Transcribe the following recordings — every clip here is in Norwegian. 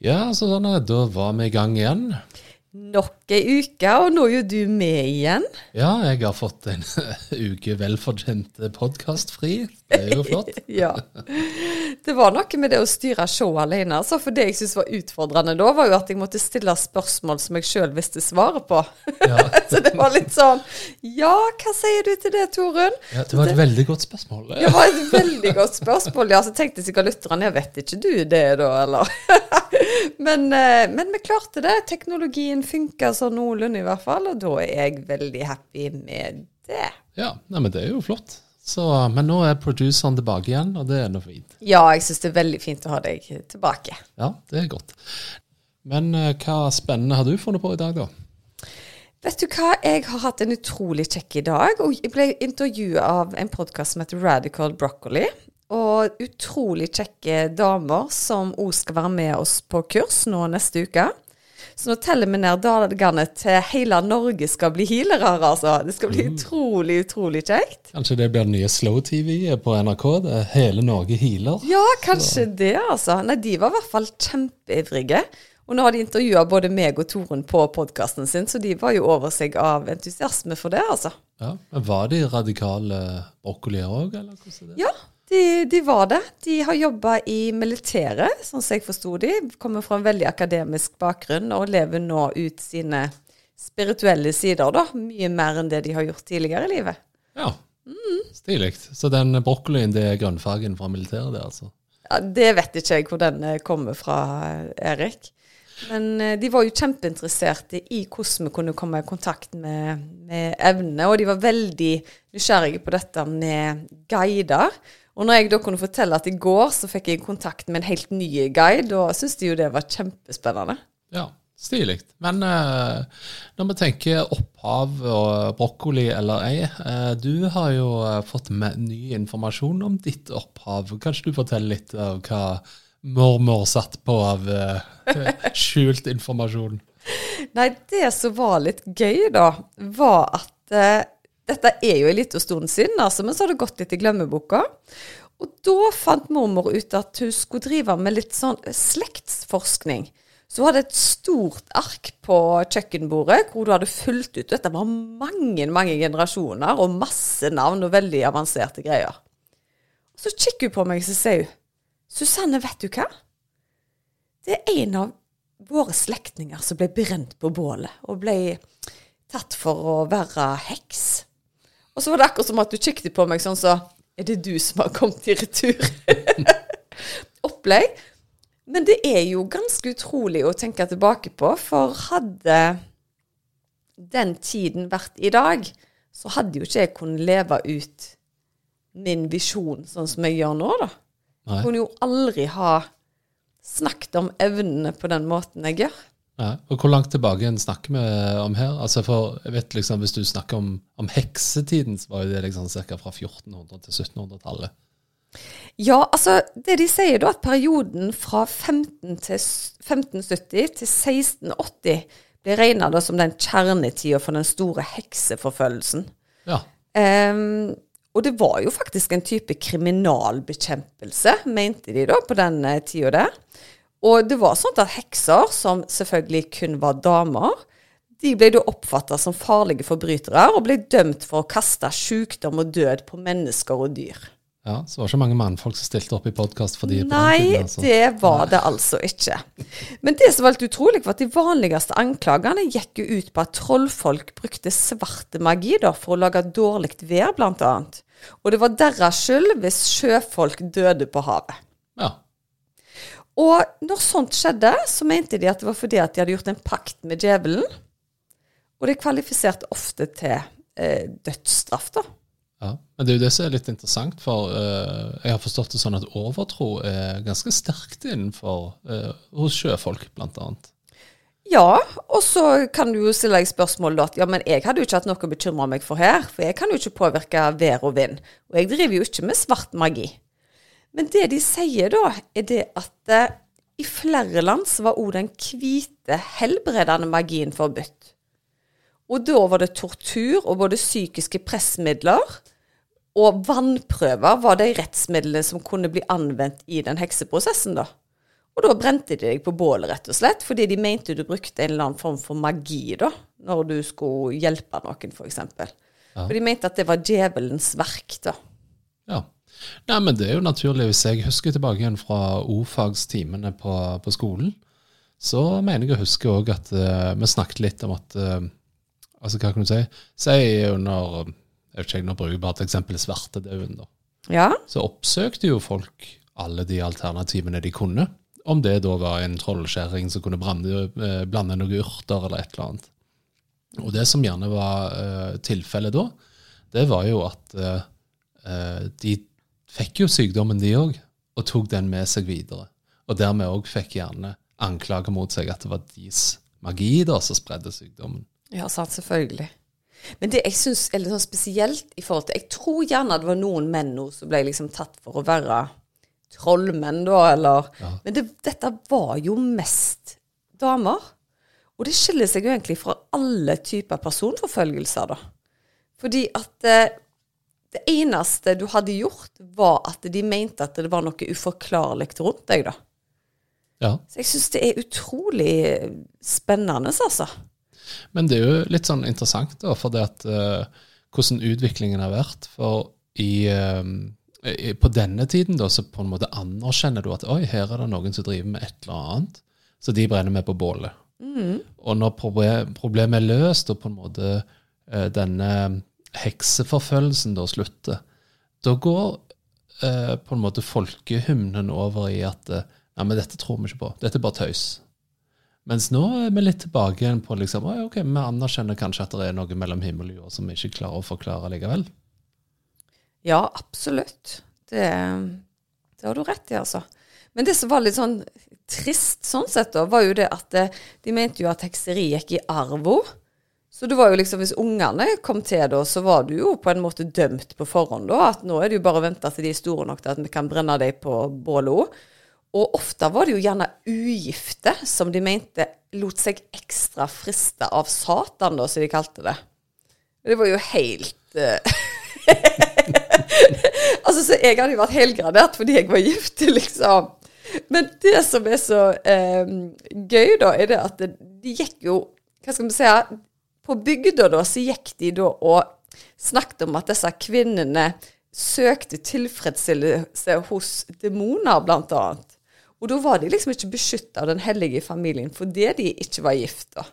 Ja, så sånn, da var vi i gang igjen. Nok ei uke, og nå er jo du med igjen. Ja, jeg har fått en uke velfortjent podkastfri. Det er jo flott. ja. Det var noe med det å styre showet alene. Altså, for det jeg syntes var utfordrende da, var jo at jeg måtte stille spørsmål som jeg sjøl visste svaret på. Ja. så det var litt sånn Ja, hva sier du til det, Torunn? Ja, det var et det, veldig godt spørsmål. Det var et veldig godt spørsmål, ja. Så tenkte sikkert lytterne, jeg vet ikke du det da, eller? men, eh, men, vi klarte det. Teknologien funka sånn noenlunde i hvert fall, og da er jeg veldig happy med det. Ja, nei, men det er jo flott. Så, men nå er produceren tilbake igjen, og det er noe fint. Ja, jeg syns det er veldig fint å ha deg tilbake. Ja, det er godt. Men uh, hva spennende har du funnet på i dag, da? Vet du hva, jeg har hatt en utrolig kjekk i dag. Og jeg ble intervjuet av en podkast som heter Radical Broccoli. Og utrolig kjekke damer som òg skal være med oss på kurs nå neste uke. Så nå teller vi ned dagene til hele Norge skal bli healere, altså. Det skal bli mm. utrolig, utrolig kjekt. Kanskje det blir den nye Slow-TV på NRK? Det er hele Norge healer? Ja, kanskje Så. det, altså. Nei, de var i hvert fall kjempeivrige. Og nå har de intervjua både meg og Torunn på podkasten sin, så de var jo over seg av entusiasme for det, altså. Ja, men Var de radikale brokkolier òg, eller hvordan er det? Ja, de, de, var det. De har jobba i militæret, sånn som jeg forsto de. Kommer fra en veldig akademisk bakgrunn og lever nå ut sine spirituelle sider, da. Mye mer enn det de har gjort tidligere i livet. Ja, mm. stilig. Så den brokkolien, det er grønnfargen fra militæret, det altså? Ja, Det vet ikke jeg hvor den eh, kommer fra, Erik. Men eh, de var jo kjempeinteresserte i hvordan vi kunne komme i kontakt med, med evnene. Og de var veldig nysgjerrige på dette med guider. Og når jeg da kunne fortelle at i går så fikk jeg kontakt med en helt ny guide, da syntes de jo det var kjempespennende. Ja, stilig. Men uh, når vi tenker opphav og brokkoli eller ei, uh, du har jo uh, fått med ny informasjon om ditt opphav. Kanskje du forteller litt av hva mormor satt på av skjult informasjon? Nei, det som var litt gøy, da, var at dette er jo en liten stund siden, altså, men så har det gått litt i glemmeboka. Og da fant mormor ut at hun skulle drive med litt sånn slektsforskning. Så hun hadde et stort ark på kjøkkenbordet hvor du hadde fulgt ut Dette var mange, mange generasjoner og masse navn og veldig avanserte greier. Og så kikker hun på meg så sier hun, 'Susanne, vet du hva? Det er en av våre slektninger som ble brent på bålet og ble tatt for å være heks.' Og så var det akkurat som at du kikket på meg sånn så Er det du som har kommet i retur? Opplegg. Men det er jo ganske utrolig å tenke tilbake på, for hadde den tiden vært i dag, så hadde jo ikke jeg kunnet leve ut min visjon sånn som jeg gjør nå, da. Jeg kunne jo aldri ha snakket om evnene på den måten jeg gjør. Ja, og Hvor langt tilbake en snakker vi om her? Altså for, jeg vet liksom, Hvis du snakker om, om heksetiden, så var jo det liksom ca. fra 1400- til 1700-tallet. Ja, altså det de sier da, at perioden fra 15 til 1570 til 1680 blir regna som den kjernetida for den store hekseforfølgelsen. Ja. Um, og det var jo faktisk en type kriminalbekjempelse, mente de da, på den uh, tida der. Og det var sånn at hekser, som selvfølgelig kun var damer, de ble da oppfatta som farlige forbrytere og ble dømt for å kaste sykdom og død på mennesker og dyr. Ja, Så var det ikke mange mannfolk som stilte opp i podkast for de Nei, tiden, altså. det var det altså ikke. Men det som var litt utrolig, var at de vanligste anklagene gikk jo ut på at trollfolk brukte svarte magi da, for å lage dårlig vær, blant annet. Og det var deres skyld hvis sjøfolk døde på havet. Ja. Og når sånt skjedde, så mente de at det var fordi at de hadde gjort en pakt med djevelen. Og det kvalifiserte ofte til eh, dødsstraff, da. Ja, Men det er jo det som er litt interessant, for eh, jeg har forstått det sånn at overtro er ganske sterkt innenfor eh, hos sjøfolk, blant annet. Ja, og så kan du jo stille deg spørsmål da at ja, men jeg hadde jo ikke hatt noe å bekymre meg for her, for jeg kan jo ikke påvirke vær og vind. Og jeg driver jo ikke med svart magi. Men det de sier da, er det at eh, i flere land så var òg den hvite, helbredende magien forbudt. Og da var det tortur og både psykiske pressmidler og vannprøver var de rettsmidlene som kunne bli anvendt i den hekseprosessen, da. Og da brente de deg på bålet, rett og slett, fordi de mente du brukte en eller annen form for magi, da, når du skulle hjelpe noen, f.eks. For, ja. for de mente at det var djevelens verk, da. Ja. Nei, men det er jo naturlig. Hvis jeg husker tilbake igjen fra o-fagstimene på, på, skolen, så mener jeg å huske òg at uh, vi snakket litt om at uh, Altså, hva kan du si? Si under jeg vet ikke, Nå bruker jeg bare et eksempel svartedauden. Ja. Så oppsøkte jo folk alle de alternativene de kunne. Om det da var en trollskjæring som kunne blande, uh, blande noen urter eller et eller annet. Og det som gjerne var tilfellet da, det var jo at de fikk jo sykdommen, de òg, og tok den med seg videre. Og dermed òg fikk gjerne anklager mot seg at det var deres magi da som spredde sykdommen. Ja, sant, selvfølgelig. Men det jeg syns er litt sånn spesielt i forhold til Jeg tror gjerne det var noen menn nå som ble liksom tatt for å være trollmenn, da, eller ja. Men det, dette var jo mest damer. Og det skiller seg jo egentlig fra alle typer personforfølgelser, da. Fordi at eh, det eneste du hadde gjort, var at de mente at det var noe uforklarlig rundt deg, da. Ja. Så jeg syns det er utrolig spennende, altså. Men det er jo litt sånn interessant, da, for det at uh, hvordan utviklingen har vært. For i, uh, på denne tiden da, så på en måte anerkjenner du at oi, her er det noen som driver med et eller annet, så de brenner med på bålet. Mm. Og når problemet er løst, og på en måte uh, denne hekseforfølgelsen da slutter, da går på en måte folkehymnen over i at nei, men dette tror vi ikke på, dette er bare tøys. Mens nå er vi litt tilbake igjen på liksom, ok, vi anerkjenner kanskje at det er noe mellom himmel og jord som vi ikke klarer å forklare likevel. Ja, absolutt. Det, det har du rett i, altså. Men det som var litt sånn trist sånn sett, da, var jo det at eh, de mente jo at hekseri gikk i arvo. Så det var jo liksom, hvis ungene kom til da, så var du jo på en måte dømt på forhånd da. At nå er det jo bare å vente til de er store nok til at vi kan brenne dem på bålet òg. Og ofte var det jo gjerne ugifte som de mente lot seg ekstra friste av Satan, da, som de kalte det. Det var jo helt uh... Altså, så jeg hadde jo vært helgradert fordi jeg var gift, liksom. Men det som er så um, gøy, da, er det at de gikk jo Hva skal vi si På bygda, da, så gikk de da og snakket om at disse kvinnene søkte tilfredsstillelse hos demoner, blant annet. Og da var de liksom ikke beskytta av den hellige familien fordi de ikke var gift. da.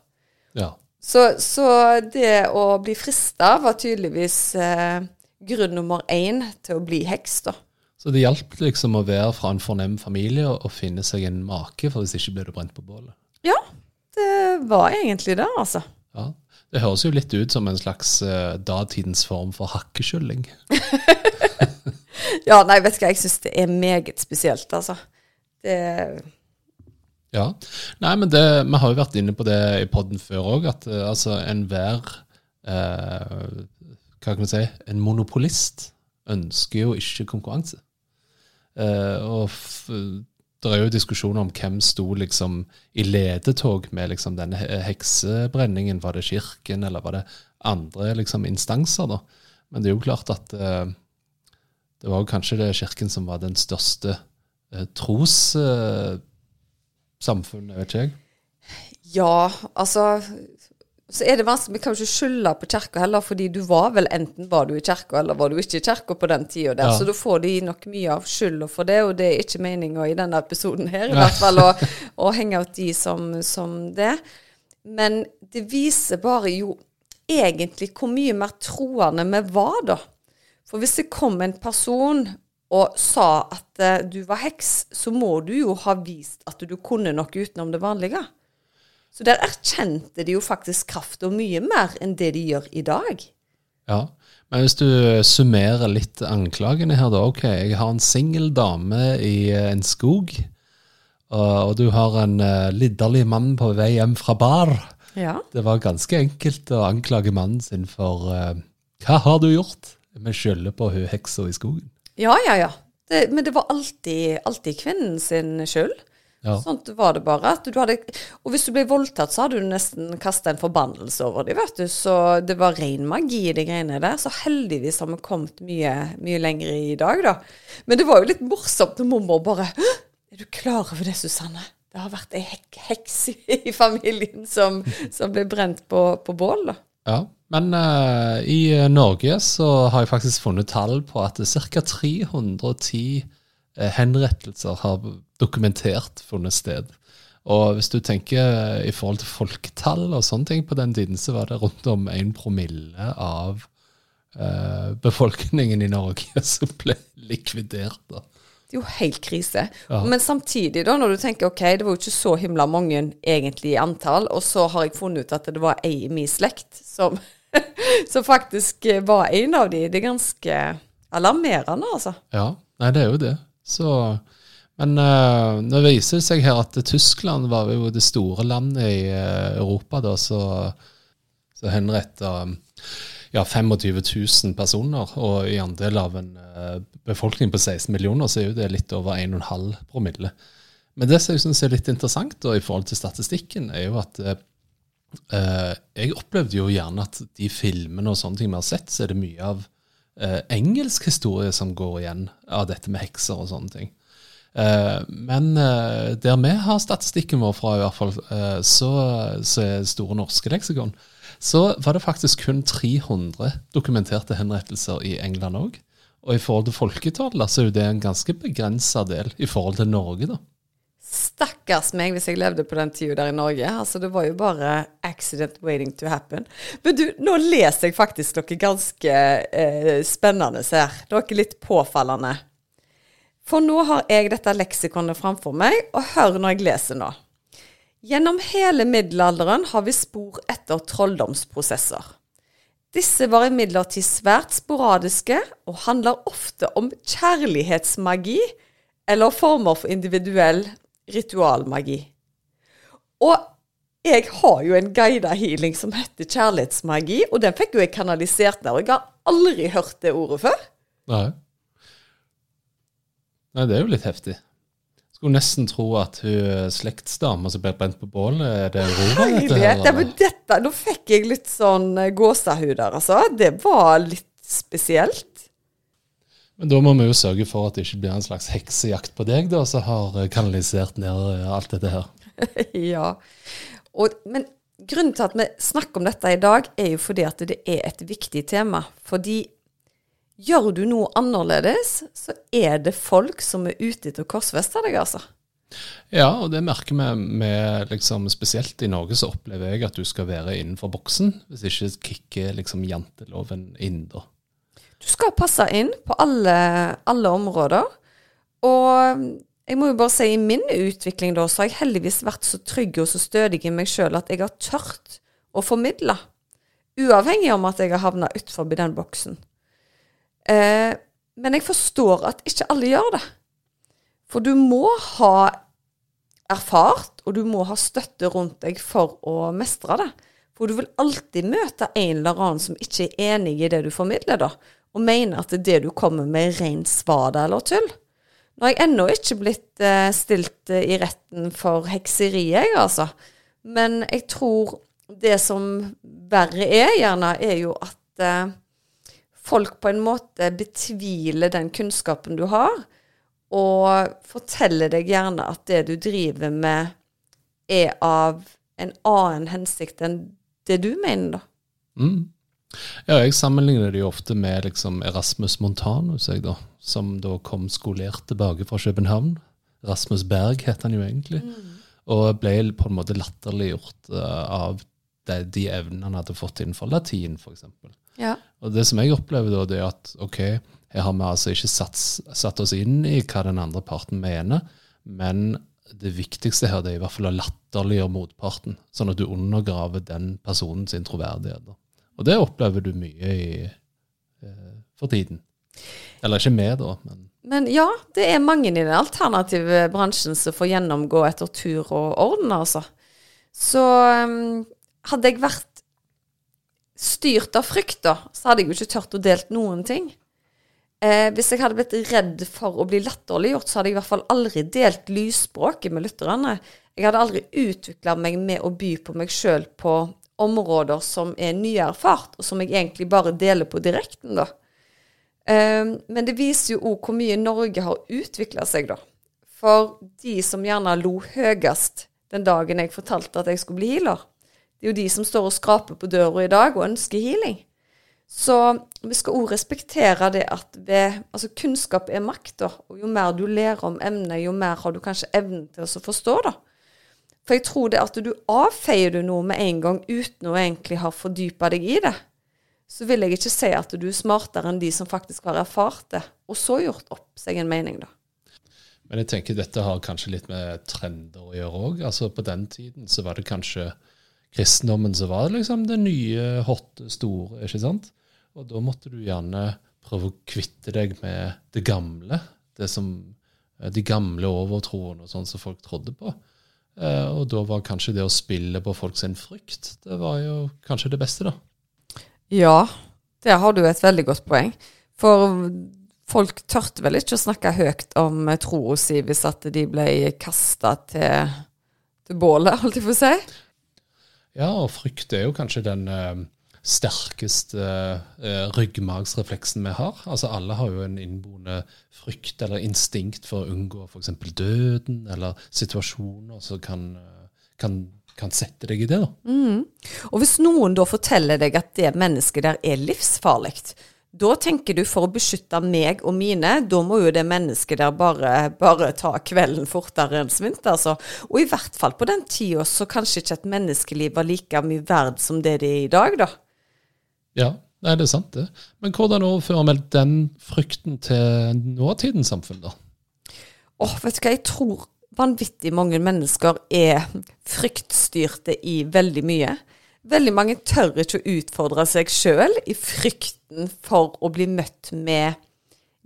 Ja. Så, så, det å bli frista var tydeligvis eh, grunn nummer én til å bli heks, da. Så det hjalp liksom å være fra en fornem familie og, og finne seg en make, for hvis ikke ble du brent på bålet? Ja, det var egentlig det, altså. Ja, Det høres jo litt ut som en slags uh, datidens form for hakkekylling. ja, nei, vet du hva, jeg syns det er meget spesielt, altså. Det ja. Nei, men det, vi har jo vært inne på det i poden før òg, at uh, altså enhver uh, Hva kan man si En monopolist ønsker jo ikke konkurranse. Uh, og det er jo diskusjoner om hvem sto liksom i ledetog med liksom denne heksebrenningen. Var det kirken, eller var det andre liksom instanser? da? Men det er jo klart at uh, det var kanskje det kirken som var den største Eh, trossamfunnet, vet ikke jeg? Ja, altså så er det vanskelig, Vi kan jo ikke skylde på kirka heller, fordi du var vel enten var du i kirka eller var du ikke i kirka på den tida der. Ja. Så da får de nok mye av skylda for det, og det er ikke meninga i denne episoden her i hvert fall å, å henge ut de som, som, det. Men det viser bare jo egentlig hvor mye mer troende vi var da. For hvis det kom en person og sa at uh, du var heks, så må du jo ha vist at du kunne noe utenom det vanlige. Så der erkjente de jo faktisk kraft og mye mer enn det de gjør i dag. Ja, men hvis du summerer litt anklagene her, da. Ok, jeg har en singel dame i eh, en skog, og, du har en uh, lidderlig mann på vei hjem fra bar. Ja. Det var ganske enkelt å anklage mannen sin for uh, Hva har du gjort? Vi skylder på hun heksa i skogen. Ja, ja, ja. Det, men det var alltid, alltid kvinnen sin skyld. Ja. Sånn var det bare. At du hadde, og hvis du ble voldtatt, så hadde du nesten kasta en forbannelse over dem, vet du. Så det var ren magi, de greiene der. Så heldigvis har vi kommet mye, mye lenger i dag, da. Men det var jo litt morsomt når mormor bare «Hå! Er du klar over det, Susanne? Det har vært ei hek heks i, familien som, som ble brent på, på bål, da. Ja, men uh, i Norge så har jeg faktisk funnet tall på at ca. 310 eh, henrettelser har dokumentert funnet sted. Og hvis du tenker eh, i forhold til folketall og sånne ting på den tiden, så var det rundt om en promille av eh, befolkningen i Norge som ble likvidert. da. Det er jo helt krise. Ja. Men samtidig, da, når du tenker ok, det var jo ikke så himla mange egentlig i antall, og så har jeg funnet ut at det var ei i min slekt som, som faktisk var en av de. Det er ganske alarmerende, altså. Ja, nei, det er jo det. Så, men uh, nå viser det seg her at Tyskland var jo det store landet i eh, Europa da, så, så henretta ja, 25 000 personer. Og i andel av en eh, befolkning på 16 millioner, så er jo det litt over 1,5 promille. Men det som jeg syns er litt interessant da, i forhold til statistikken, er jo at eh, eh, jeg opplevde jo gjerne at de filmene og sånne ting vi har sett, så er det mye av eh, engelsk historie som går igjen av dette med hekser og sånne ting. Eh, men eh, der vi har statistikken vår fra, i hvert fall, eh, så, så er Store norske leksikon, så var det faktisk kun 300 dokumenterte henrettelser i England òg. Og i forhold til folketallet så er jo det en ganske begrensa del i forhold til Norge, da. Stakkars meg hvis jeg levde på den tida der i Norge. Altså, det var jo bare accident waiting to happen. Men du, nå leser jeg faktisk noe ganske eh, spennende her. Noe litt påfallende. For nå har jeg dette leksikonet framfor meg, og hør når jeg leser nå. Gjennom hele middelalderen har vi spor etter trolldomsprosesser. Disse var imidlertid svært sporadiske og handler ofte om kjærlighetsmagi eller former for individuell ritualmagi. Og jeg har jo en guida healing som heter kjærlighetsmagi, og den fikk jo jeg kanalisert der. Og jeg har aldri hørt det ordet før. Nei. Nei, det er jo litt heftig. Skulle nesten tro at hun slektsdama som ble brent på bålet, er det Aurora? Herlighet. Ja, men dette, nå fikk jeg litt sånn gåsehud gåsehuder, altså. Det var litt spesielt. Men da må vi jo sørge for at det ikke blir en slags heksejakt på deg, da, som har eh, kanalisert ned eh, alt dette her. ja. Og, men grunnen til at vi snakker om dette i dag, er jo fordi at det er et viktig tema. Fordi gjør du noe annerledes, så er det folk som er ute etter å korsfeste deg, altså. Ja, og det merker vi med liksom, Spesielt i Norge så opplever jeg at du skal være innenfor boksen. Hvis ikke kicker liksom janteloven inn, da. Du skal passe inn på alle, alle områder. Og jeg må jo bare si i min utvikling da, så har jeg heldigvis vært så trygg og så stødig i meg sjøl at jeg har tørt å formidle. Uavhengig om at jeg har havna utfor den boksen. Eh, men jeg forstår at ikke alle gjør det. For du må ha erfart, og du må ha støtte rundt deg for å mestre det. For du vil alltid møte en eller annen som ikke er enig i det du formidler, da, og mener at det du kommer med, er ren svada eller tull. Nå har jeg ennå ikke blitt eh, stilt eh, i retten for hekseri, jeg, altså. Men jeg tror det som verre er, gjerne, er jo at eh, folk på en måte betviler den kunnskapen du har, og forteller deg gjerne at det du driver med, er av en annen hensikt enn det du mener, da. Mm. Ja, jeg sammenligner det jo ofte med liksom Erasmus Montanus, jeg da, som da kom skolert tilbake fra København. Rasmus Berg het han jo egentlig. Og ble på en måte latterliggjort uh, av de, de evnene han hadde fått innenfor latin, f.eks. Ja. Og det som jeg opplever da, det er at ok, her har vi altså ikke satt, satt oss inn i hva den andre parten mener, men det viktigste her det er i hvert fall å latterliggjøre motparten, sånn at du undergraver den personens troverdighet. da. Og det opplever du mye i, eh, for tiden. Eller ikke med, da, men Men ja, det er mange i den alternative bransjen som får gjennomgå etter tur og orden, altså. Så um, hadde jeg vært styrt av frykt, da, så hadde jeg jo ikke turt å delt noen ting. Eh, hvis jeg hadde blitt redd for å bli latterliggjort, så hadde jeg i hvert fall aldri delt lysspråket med lytterne. Jeg hadde aldri utvikla meg med å by på meg sjøl på områder som er nyerfart, og som jeg egentlig bare deler på direkten, da. Um, men det viser jo òg hvor mye Norge har utvikla seg, da. For de som gjerne lo høyest den dagen jeg fortalte at jeg skulle bli healer, det er jo de som står og skraper på døra i dag og ønsker healing. Så vi skal òg respektere det at ved, altså kunnskap er makt, da. Og jo mer du lærer om emnet, jo mer har du kanskje evnen til å forstå, da. For jeg tror det at du avfeier du noe med en gang uten å egentlig ha fordypa deg i det så vil jeg ikke si at du er smartere enn de som faktisk har erfart det, og så gjort opp seg en mening, da. Men jeg tenker dette har kanskje litt med trender å gjøre òg. Altså på den tiden så var det kanskje kristendommen som var liksom det nye, hotte, store, ikke sant? Og da måtte du gjerne prøve å kvitte deg med det gamle. Det som, de gamle overtroene og sånn som folk trodde på. Eh, og da var kanskje det å spille på folks frykt, det var jo kanskje det beste, da. Ja, der har du et veldig godt poeng. For folk tørte vel ikke å snakke høyt om troa si hvis at de ble kasta til, til, bålet, holdt jeg på å si. Ja, og frykt er jo kanskje den uh, sterkeste uh, ryggmargsrefleksen vi har. Altså Alle har jo en innboende frykt eller instinkt for å unngå f.eks. døden eller situasjoner som kan, uh, kan kan sette deg i det. da. Mm. Og hvis noen da forteller deg at det mennesket der er livsfarlig, da tenker du for å beskytte meg og mine, da må jo det mennesket der bare, bare ta kvelden fortere enn svint, altså. Og i hvert fall på den tida så kanskje ikke et menneskeliv var like mye verd som det det er i dag, da. Ja, det er sant det. Men hvordan overfører vi den frykten til nåtidens samfunn, da? Åh, oh, vet du hva, jeg tror vanvittig mange mennesker er fryktstyrte i veldig mye. Veldig mange tør ikke å utfordre seg sjøl i frykten for å bli møtt med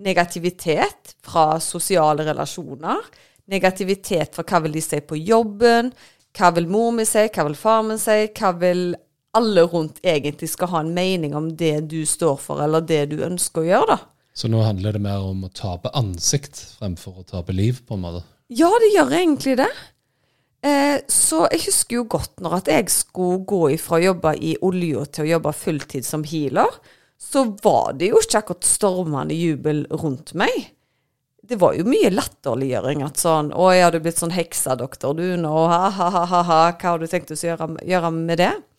negativitet fra sosiale relasjoner. Negativitet for hva vil de si på jobben, hva vil mor mi si, hva vil far min si, hva vil alle rundt egentlig skal ha en mening om det du står for, eller det du ønsker å gjøre, da. Så nå handler det mer om å tape ansikt fremfor å tape liv, på en måte? Ja, det gjør egentlig det. Eh, så jeg husker jo godt når at jeg skulle gå ifra å jobbe i olja til å jobbe fulltid som healer, så var det jo ikke akkurat stormende jubel rundt meg. Det var jo mye latterliggjøring. At sånn 'Å, jeg hadde blitt sånn heksadoktor, du nå. Ha-ha-ha-ha. Hva har du tenkt å gjøre, gjøre, med det?'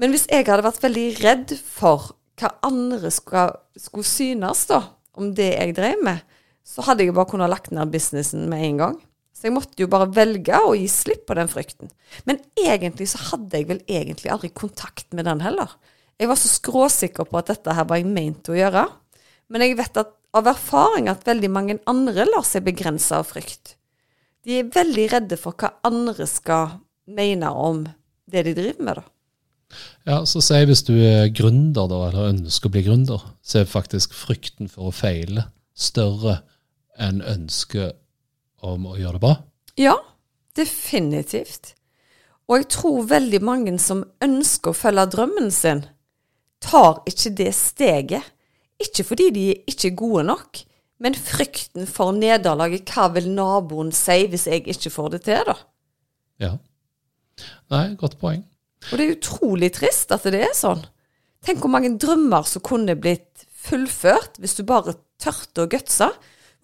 Men hvis jeg hadde vært veldig redd for hva andre skulle, skulle synes da, om det jeg drev med, så hadde jeg bare kunnet lagt ned businessen med en gang. Så jeg måtte jo bare velge å gi slipp på den frykten. Men egentlig så hadde jeg vel egentlig aldri kontakt med den heller. Jeg var så skråsikker på at dette her var jeg meint å gjøre. Men jeg vet at, av erfaring at veldig mange andre lar seg begrense av frykt. De er veldig redde for hva andre skal mene om det de driver med, da. Ja, så si hvis du er gründer, da, eller ønsker å bli gründer, så er faktisk frykten for å feile større enn ønsket om å gjøre det bra? Ja, definitivt. Og jeg tror veldig mange som ønsker å følge drømmen sin, tar ikke det steget. Ikke fordi de ikke er gode nok, men frykten for nederlaget. Hva vil naboen si hvis jeg ikke får det til, da? Ja. Nei, godt poeng. Og det er utrolig trist at det er sånn. Tenk hvor mange drømmer som kunne blitt fullført hvis du bare tørte å gutse.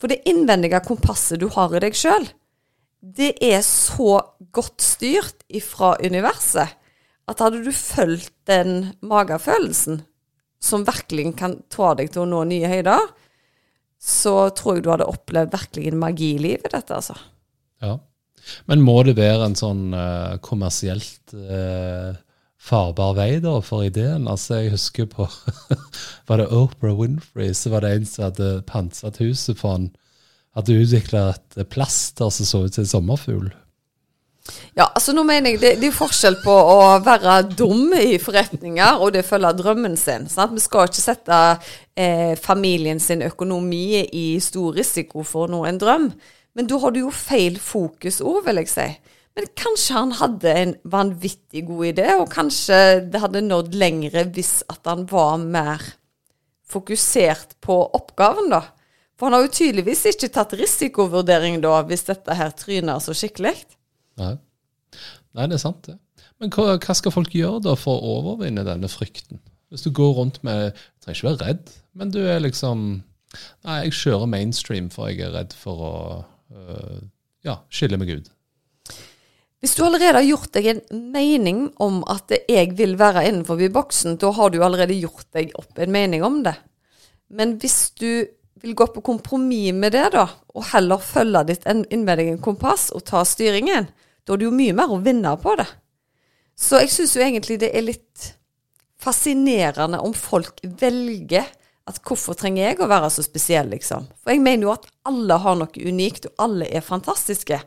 For det innvendige kompasset du har i deg sjøl, det er så godt styrt ifra universet at hadde du fulgt den magefølelsen, som virkelig kan ta deg til å nå nye høyder, så tror jeg du hadde opplevd virkelig en magi i livet, dette, altså. Ja. Men må det være en sånn uh, kommersielt uh, farbar vei da, for ideen. Altså, Jeg husker på Var det Oprah Winfrey, så var det en som hadde pantsatt huset for han hadde utvikla et plaster som så ut som en sommerfugl. Ja, altså nå mener jeg det, det er forskjell på å være dum i forretninger og det følge drømmen sin. Sant? Vi skal ikke sette eh, familien sin økonomi i stor risiko for å nå en drøm. Men da har du jo feil fokus òg, vil jeg si. Men kanskje han hadde en vanvittig god idé, og kanskje det hadde nådd lengre hvis at han var mer fokusert på oppgaven, da. For han har jo tydeligvis ikke tatt risikovurdering da, hvis dette her tryner så skikkelig. Nei. Nei, det er sant, det. Men hva, hva, skal folk gjøre da for å overvinne denne frykten? Hvis du går rundt med Du trenger ikke være redd, men du er liksom Nei, jeg kjører mainstream, for jeg er redd for å ja, skille med Gud. Hvis du allerede har gjort deg en mening om at jeg vil være innenfor boksen, da har du allerede gjort deg opp en mening om det. Men hvis du vil gå på kompromiss med det, da, og heller følge ditt innvendige kompass og ta styringen, da er det jo mye mer å vinne på det. Så jeg syns jo egentlig det er litt fascinerende om folk velger at hvorfor trenger jeg å være så spesiell, liksom? For jeg mener jo at alle har noe unikt, og alle er fantastiske.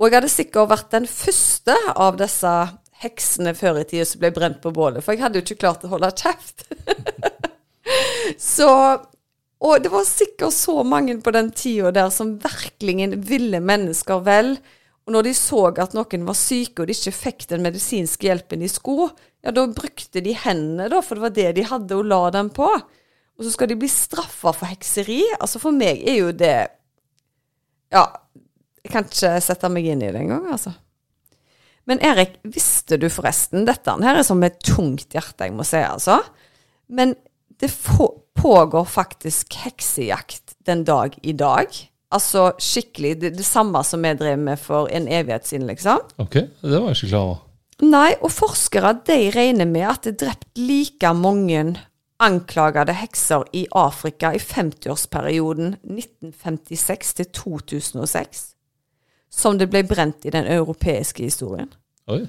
Og jeg hadde sikkert vært den første av disse heksene før i tida som ble brent på bålet, for jeg hadde jo ikke klart å holde kjeft. så Og det var sikkert så mange på den tida der som virkelig ville mennesker vel. Og når de så at noen var syke og de ikke fikk den medisinske hjelpen de skulle, ja, da brukte de hendene, da, for det var det de hadde å la dem på. Og så skal de bli straffa for hekseri. Altså For meg er jo det Ja, jeg kan ikke sette meg inn i det engang, altså. Men Erik, visste du forresten Dette her er som et tungt hjerte, jeg må si, altså. Men det pågår faktisk heksejakt den dag i dag. Altså skikkelig det, det samme som vi drev med for en evighet siden, liksom. Ok, det var jeg ikke klar over. Nei, og forskere de regner med at det er drept like mange anklagede hekser i Afrika i 50-årsperioden 1956 til 2006 som det ble brent i den europeiske historien. Oi.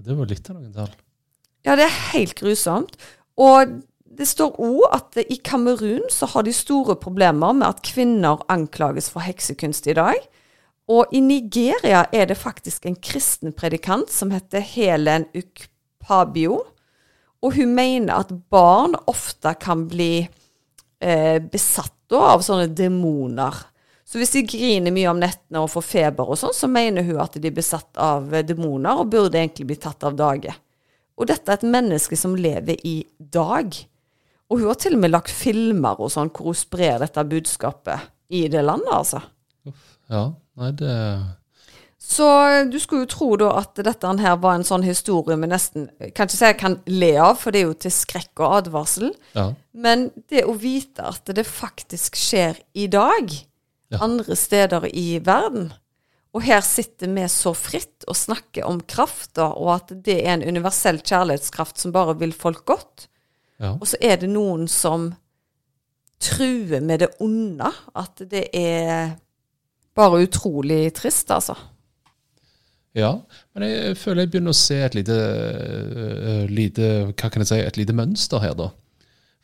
Det var litt av noen tall. Ja, det er helt grusomt. Og det står òg at i Kamerun så har de store problemer med at kvinner anklages for heksekunst i dag. Og i Nigeria er det faktisk en kristen predikant som heter Helen Ukpabio. Og hun mener at barn ofte kan bli eh, besatt av sånne demoner. Så hvis de griner mye om nettene og får feber og sånn, så mener hun at de er besatt av demoner og burde egentlig bli tatt av dage. Og dette er et menneske som lever i dag. Og hun har til og med lagt filmer og sånn hvor hun sprer dette budskapet i det landet, altså. Ja, nei, det så du skulle jo tro da at dette her var en sånn historie vi nesten Kan ikke si jeg kan le av, for det er jo til skrekk og advarsel. Ja. Men det å vite at det faktisk skjer i dag, ja. andre steder i verden Og her sitter vi så fritt og snakker om krafta, og at det er en universell kjærlighetskraft som bare vil folk godt. Ja. Og så er det noen som truer med det onde. At det er bare utrolig trist, altså. Ja, men jeg føler jeg begynner å se et lite, uh, lite Hva kan jeg si, et lite mønster her, da.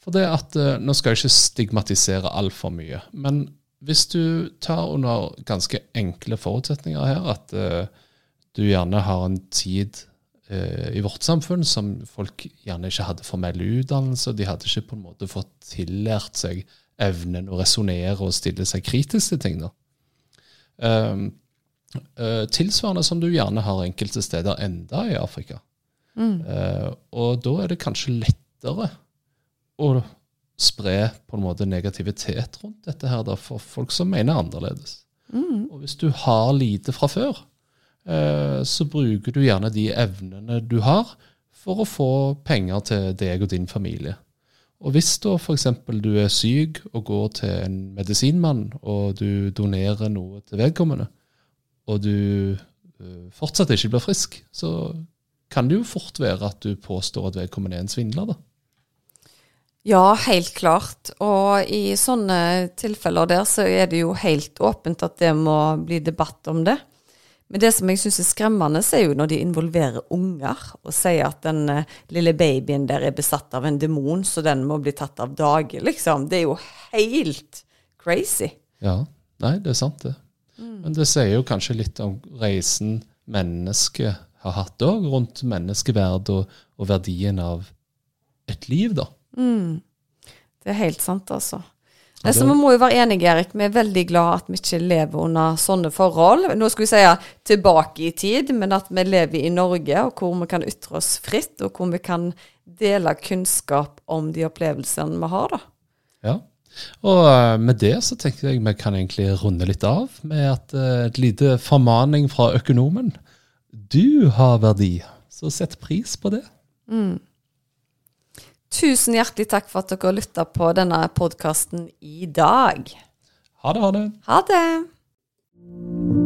For det at uh, Nå skal jeg ikke stigmatisere altfor mye, men hvis du tar under ganske enkle forutsetninger her, at uh, du gjerne har en tid i vårt samfunn som folk gjerne ikke hadde formell utdannelse, de hadde ikke på en måte fått tillært seg evnen å resonnere og stille seg kritisk til ting. da. Um, tilsvarende som du gjerne har enkelte steder enda i Afrika. Mm. Uh, og da er det kanskje lettere å spre på en måte negativitet rundt dette her da, for folk som mener annerledes. Mm. Og hvis du har lite fra før, uh, så bruker du gjerne de evnene du har, for å få penger til deg og din familie. Og hvis da f.eks. du er syk og går til en medisinmann, og du donerer noe til vedkommende, og du uh, fortsatt ikke blir frisk, så kan det jo fort være at du påstår at vedkommende er en svindler, da. Ja, helt klart. Og i sånne tilfeller der så er det jo helt åpent at det må bli debatt om det. Men det som jeg syns er skremmende, er jo når de involverer unger og sier at den uh, lille babyen der er besatt av en demon, så den må bli tatt av dage, liksom. Det er jo helt crazy. Ja. Nei, det er sant, det. Mm. Men det sier jo kanskje litt om reisen mennesket har hatt òg, rundt menneskeverd og, og, verdien av et liv, da. Mm. Det er helt sant, altså. Det, så Vi må jo være enige, Erik. Vi er veldig glad at vi ikke lever under sånne forhold. Nå skulle vi si tilbake i tid, men at vi lever i Norge, og hvor vi kan ytre oss fritt, og hvor vi kan dele kunnskap om de opplevelsene vi har, da. Ja. Og eh, med det så tenker jeg vi kan egentlig runde litt av med at eh, et lite formaning fra økonomen. Du har verdi, så sett pris på det. Mm. Tusen hjertelig takk for at dere lytta på denne podkasten i dag. Ha det, ha det. Ha det.